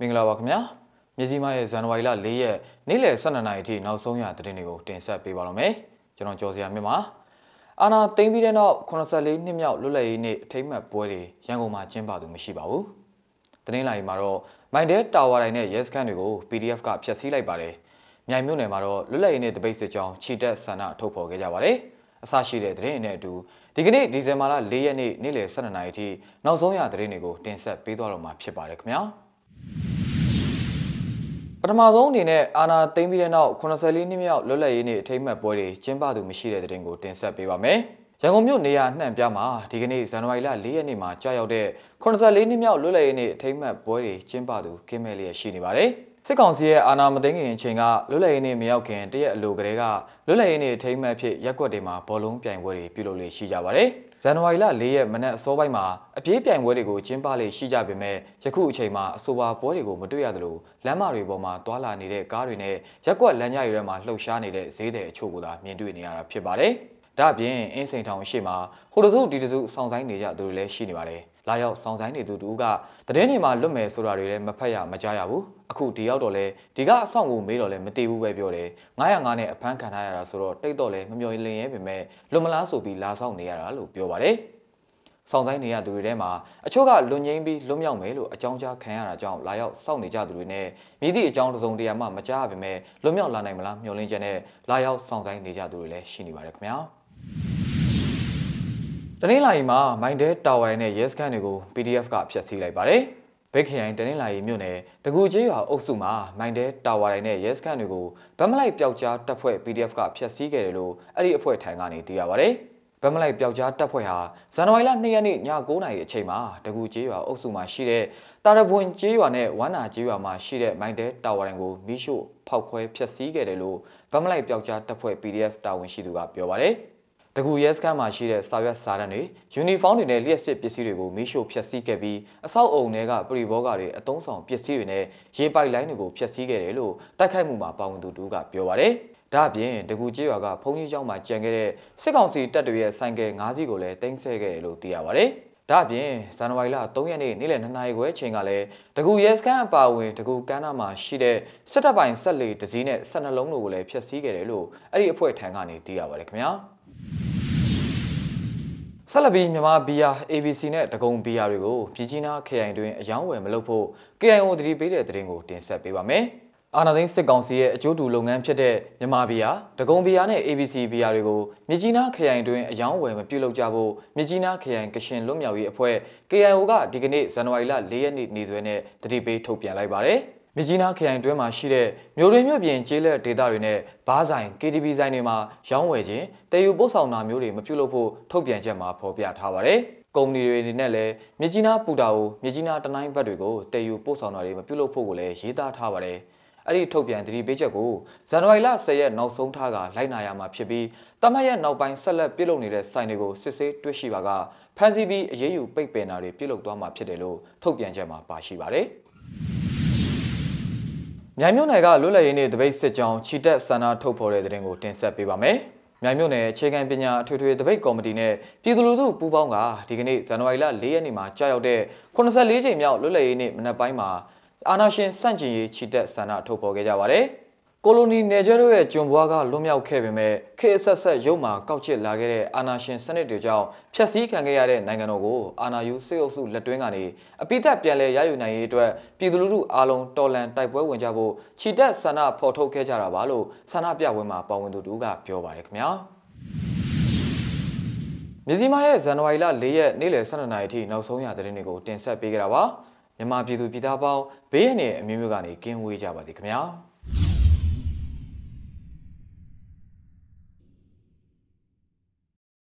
မင်္ဂလာပါခင်ဗျာမြစည်းမရဲ့ဇန်နဝါရီလ၄ရက်နေ့လယ်12နာရီအထိနောက်ဆုံးရသတင်းတွေကိုတင်ဆက်ပေးပါတော့မယ်ကျွန်တော်ကျော်စရာမြင့်ပါအာနာသိမ့်ပြီးတဲ့နောက်84နှစ်မြောက်လွတ်လပ်ရေးနေ့အထိမ်းအမှတ်ပွဲတွေရန်ကုန်မှာကျင်းပသူမရှိပါဘူးသတင်းလာရီမှာတော့မိုင်ဒဲတာဝါတိုင်းနဲ့ရဲစခန်းတွေကို PDF ကဖျက်ဆီးလိုက်ပါတယ်မြိုင်မြို့နယ်မှာတော့လွတ်လပ်ရေးနေ့တပိတ်စစ်ကြောင်းခြိတက်ဆန္ဒထုတ်ဖော်ခဲ့ကြပါတယ်အစရှိတဲ့သတင်းနဲ့အတူဒီကနေ့ဒီဇင်ဘာလ၄ရက်နေ့နေ့လယ်12နာရီအထိနောက်ဆုံးရသတင်းတွေကိုတင်ဆက်ပေးသွားတော့မှာဖြစ်ပါတယ်ခင်ဗျာ ပထမဆုံးအနေနဲ့အာနာသိမ့်ပြီးတဲ့နောက်84နှစ်မြောက်လွတ်လပ်ရေးနေ့အထိမ်းအမှတ်ပွဲတွေကျင်းပသူမရှိတဲ့သတင်းကိုတင်ဆက်ပေးပါမယ်။ရန်ကုန်မြို့နေရာနှံ့ပြမှာဒီကနေ့ဇန်နဝါရီလ၄ရက်နေ့မှာကြာရောက်တဲ့84နှစ်မြောက်လွတ်လပ်ရေးနေ့အထိမ်းအမှတ်ပွဲတွေကျင်းပသူကင်းမဲ့လျက်ရှိနေပါတယ်။စစ်ကောင်စီရဲ့အာဏာမသိမ်းခင်အချိန်ကလွတ်လပ်ရေးနေ့မရောက်ခင်တရက်အလိုကလေးကလွတ်လပ်ရေးနေ့အထိမ်းအမှတ်ဖြစ်ရက်ွက်တွေမှာဘောလုံးပြိုင်ပွဲတွေပြုလုပ်လေရှိကြပါတယ်။ ဇန်နဝါရီလ၄ရက်မနက်အစောပိုင်းမှာအပြေးပြိုင်ပွဲတွေကိုကျင်းပလေရှိကြပေမဲ့ယခုအချိန်မှာအဆိုပါပွဲတွေကိုမတွေ့ရသလိုလမ်းမတွေပေါ်မှာတွာလာနေတဲ့ကားတွေနဲ့ရက်ကွက်လမ်းကြားတွေထဲမှာလှုပ်ရှားနေတဲ့ဈေးတဲ့အချို့ကိုသာမြင်တွေ့နေရတာဖြစ်ပါတယ်။ ဒါ့အပြင်အင်းစိန်ထောင်ရှိမှာဟိုတစုဒီတစုစောင့်ဆိုင်နေကြသူတွေလည်းရှိနေပါတယ်။လာရောက်ဆောင်ဆိုင်နေသူတူကတည်င်းနေမှာလွတ်မယ်ဆိုတာတွေလည်းမဖက်ရမကြားရဘူးအခုဒီရောက်တော့လဲဒီကအဆောင်ကိုမေးတော့လဲမတည်ဘူးပဲပြောတယ်905နဲ့အဖမ်းခံထားရတာဆိုတော့တိတ်တော့လဲမမျော်လင့်ရဲပေမဲ့လွတ်မလားဆိုပြီးလာဆောင်နေရတာလို့ပြောပါတယ်ဆောင်ဆိုင်နေရသူတွေထဲမှာအချို့ကလွန်ငင်းပြီးလွတ်မြောက်မယ်လို့အကြောင်းကြားခံရတာကြောင့်လာရောက်စောင့်နေကြသူတွေနဲ့မြည်သည့်အကြောင်းတစုံတရာမှမကြားပါပဲလွတ်မြောက်လာနိုင်မလားမျှော်လင့်ချက်နဲ့လာရောက်ဆောင်ဆိုင်နေကြသူတွေလည်းရှိနေပါတယ်ခင်ဗျာ တနင်္လာရီမှာမိုင်းဒဲတာဝါနဲ့ရဲစခန်းတွေကို PDF ကဖျက်ဆီးလိုက်ပါတယ်။ဘိတ်ခရိုင်တနင်္လာရီမြို့နယ်တကူကျေးရွာအုပ်စုမှာမိုင်းဒဲတာဝါနဲ့ရဲစခန်းတွေကိုဗမလိုက်ပျောက်ကြားတပ်ဖွဲ့ PDF ကဖျက်ဆီးခဲ့တယ်လို့အဲ့ဒီအဖွဲ့ထံကနေသိရပါတယ်။ဗမလိုက်ပျောက်ကြားတပ်ဖွဲ့ဟာဇန်နဝါရီလ2ရက်နေ့ည9:00နာရီအချိန်မှာတကူကျေးရွာအုပ်စုမှာရှိတဲ့တာရပွန်ကျေးရွာနဲ့ဝမ်းနာကျေးရွာမှာရှိတဲ့မိုင်းဒဲတာဝါကိုမီးရှို့ဖောက်ခွဲဖျက်ဆီးခဲ့တယ်လို့ဗမလိုက်ပျောက်ကြားတပ်ဖွဲ့ PDF တာဝန်ရှိသူကပြောပါတယ်။ တကူရဲစခန်းမှာရှိတဲ့စာရွက်စာတမ်းတွေယူနီဖောင်းတွေနဲ့လျှက်စစ်ပစ္စည်းတွေကိုမီးရှို့ဖျက်ဆီးခဲ့ပြီးအဆောက်အုံတွေကပရိဘောဂတွေအတုံးဆောင်ပစ္စည်းတွေနဲ့ရေပိုက်လိုင်းတွေကိုဖျက်ဆီးခဲ့တယ်လို့တိုက်ခိုက်မှုမှာပါဝင်သူတူကပြောပါရယ်ဒါအပြင်တကူကျေးရွာကဘုံကြီးကျောင်းမှာကြံခဲ့တဲ့စစ်ကောင်စီတပ်တွေရဲ့ဆိုင်ကယ်၅စီးကိုလည်းတင်ဆက်ခဲ့တယ်လို့သိရပါရယ်ဒါအပြင်ဇန်နဝါရီလ3ရက်နေ့နေ့လယ်2နာရီခွဲချိန်ကလည်းတကူရဲစခန်းအပါအဝင်တကူကမ်းနားမှာရှိတဲ့စစ်တပ်ပိုင်ဆက်လေတစည်းနဲ့12လုံးတို့ကိုလည်းဖျက်ဆီးခဲ့တယ်လို့အဲ့ဒီအဖွဲ့ထံကနေသိရပါတယ်ခင်ဗျာ။ ဆက်လက်ပြီးမြန်မာဘီယာ ABC နဲ့တကုံဘီယာတွေကိုပြည်ကြီးနား KI တွင်အယောင်းဝယ်မလုပ်ဖို့ KIO တတိပေးတဲ့သတင်းကိုတင်ဆက်ပေးပါမယ်။အာနာသိန်းစစ်ကောင်စီရဲ့အကျိုးတူလုပ်ငန်းဖြစ်တဲ့မြန်မာဘီယာတကုံဘီယာနဲ့ ABC ဘီယာတွေကိုမြကြီးနား KI တွင်အယောင်းဝယ်မပြုလုပ်ကြဖို့မြကြီးနား KI ကရှင်လွတ်မြောက်ရေးအဖွဲ့ KIO ကဒီကနေ့ဇန်နဝါရီလ၄ရက်နေ့နေ့စွဲနဲ့တတိပေးထုတ်ပြန်လိုက်ပါတယ်။ မြကြီးနားခရိုင်တွင်းမှာရှိတဲ့မြို့တွင်မြို့ပြင်ကျေးလက်ဒေသတွေနဲ့ဘားဆိုင် KTV ဆိုင်တွေမှာရောင်းဝယ်ခြင်းတည်ယူပို့ဆောင်တာမျိုးတွေမပြုလုပ်ဖို့ထုတ်ပြန်ချက်မှာဖော်ပြထားပါတယ်။ကုမ္ပဏီတွေအနေနဲ့လည်းမြကြီးနားပူတာကိုမြကြီးနားတနိုင်းဘက်တွေကိုတည်ယူပို့ဆောင်တာတွေမပြုလုပ်ဖို့ကိုလည်းရေးသားထားပါတယ်။အဲ့ဒီထုတ်ပြန်တတိပေးချက်ကိုဇန်နဝါရီလ10ရက်နောက်ဆုံးထားကလိုက်နာရမှာဖြစ်ပြီးတမတ်ရက်နောက်ပိုင်းဆက်လက်ပြုလုပ်နေတဲ့ဆိုင်တွေကိုစစ်ဆေးတွေ့ရှိပါကဖမ်းဆီးပြီးအရေးယူပိတ်ပင်တာတွေပြုလုပ်သွားမှာဖြစ်တယ်လို့ထုတ်ပြန်ချက်မှာပါရှိပါတယ်။ မြိုင်မြို့နယ်ကလွတ်လပ်ရေးနေ့တပိတ်စစ်ကြောင်းချီတက်ဆန္ဒထုတ်ဖော်တဲ့တဲ့တင်ကိုတင်ဆက်ပေးပါမယ်။မြိုင်မြို့နယ်အခြေခံပညာအထွေထွေတပိတ်ကော်မတီနဲ့ပြည်သူလူထုပူးပေါင်းကဒီကနေ့ဇန်နဝါရီလ၄ရက်နေ့မှာကြာရောက်တဲ့84ကြိမ်မြောက်လွတ်လပ်ရေးနေ့မနက်ပိုင်းမှာအာနာရှင်စန့်ကျင်ရေးချီတက်ဆန္ဒထုတ်ဖော်ခဲ့ကြပါတယ်။ ကိုလိုနီနယ်ကျဲတို့ရဲ့ကျွန်ဘွားကလွတ်မြောက်ခဲ့ပေမဲ့ခေအဆက်ဆက်ရုံမှာကောက်ချစ်လာခဲ့တဲ့အာနာရှင်စနစ်တွေကြောင့်ဖျက်ဆီးခံခဲ့ရတဲ့နိုင်ငံတော်ကိုအာနာယူစေအုပ်စုလက်တွင်းကနေအပိသက်ပြန်လည်ရယူနိုင်ရေးအတွက်ပြည်သူလူထုအားလုံးတော်လန်တိုက်ပွဲဝင်ကြဖို့ခြိတက်ဆန္ဒဖော်ထုတ်ခဲ့ကြတာပါလို့ဆန္ဒပြပွဲမှာပါဝင်သူတူကပြောပါတယ်ခင်ဗျာမြစည်းမရဲ့ဇန်နဝါရီလ၄ရက်နေ့လယ်12နာရီထိနောက်ဆုံးရသတင်းတွေကိုတင်ဆက်ပေးကြတာပါမြန်မာပြည်သူပြည်သားပေါင်းဘေးရန်ရဲ့အမျိုးမျိုးကနေကင်းဝေးကြပါသည်ခင်ဗျာ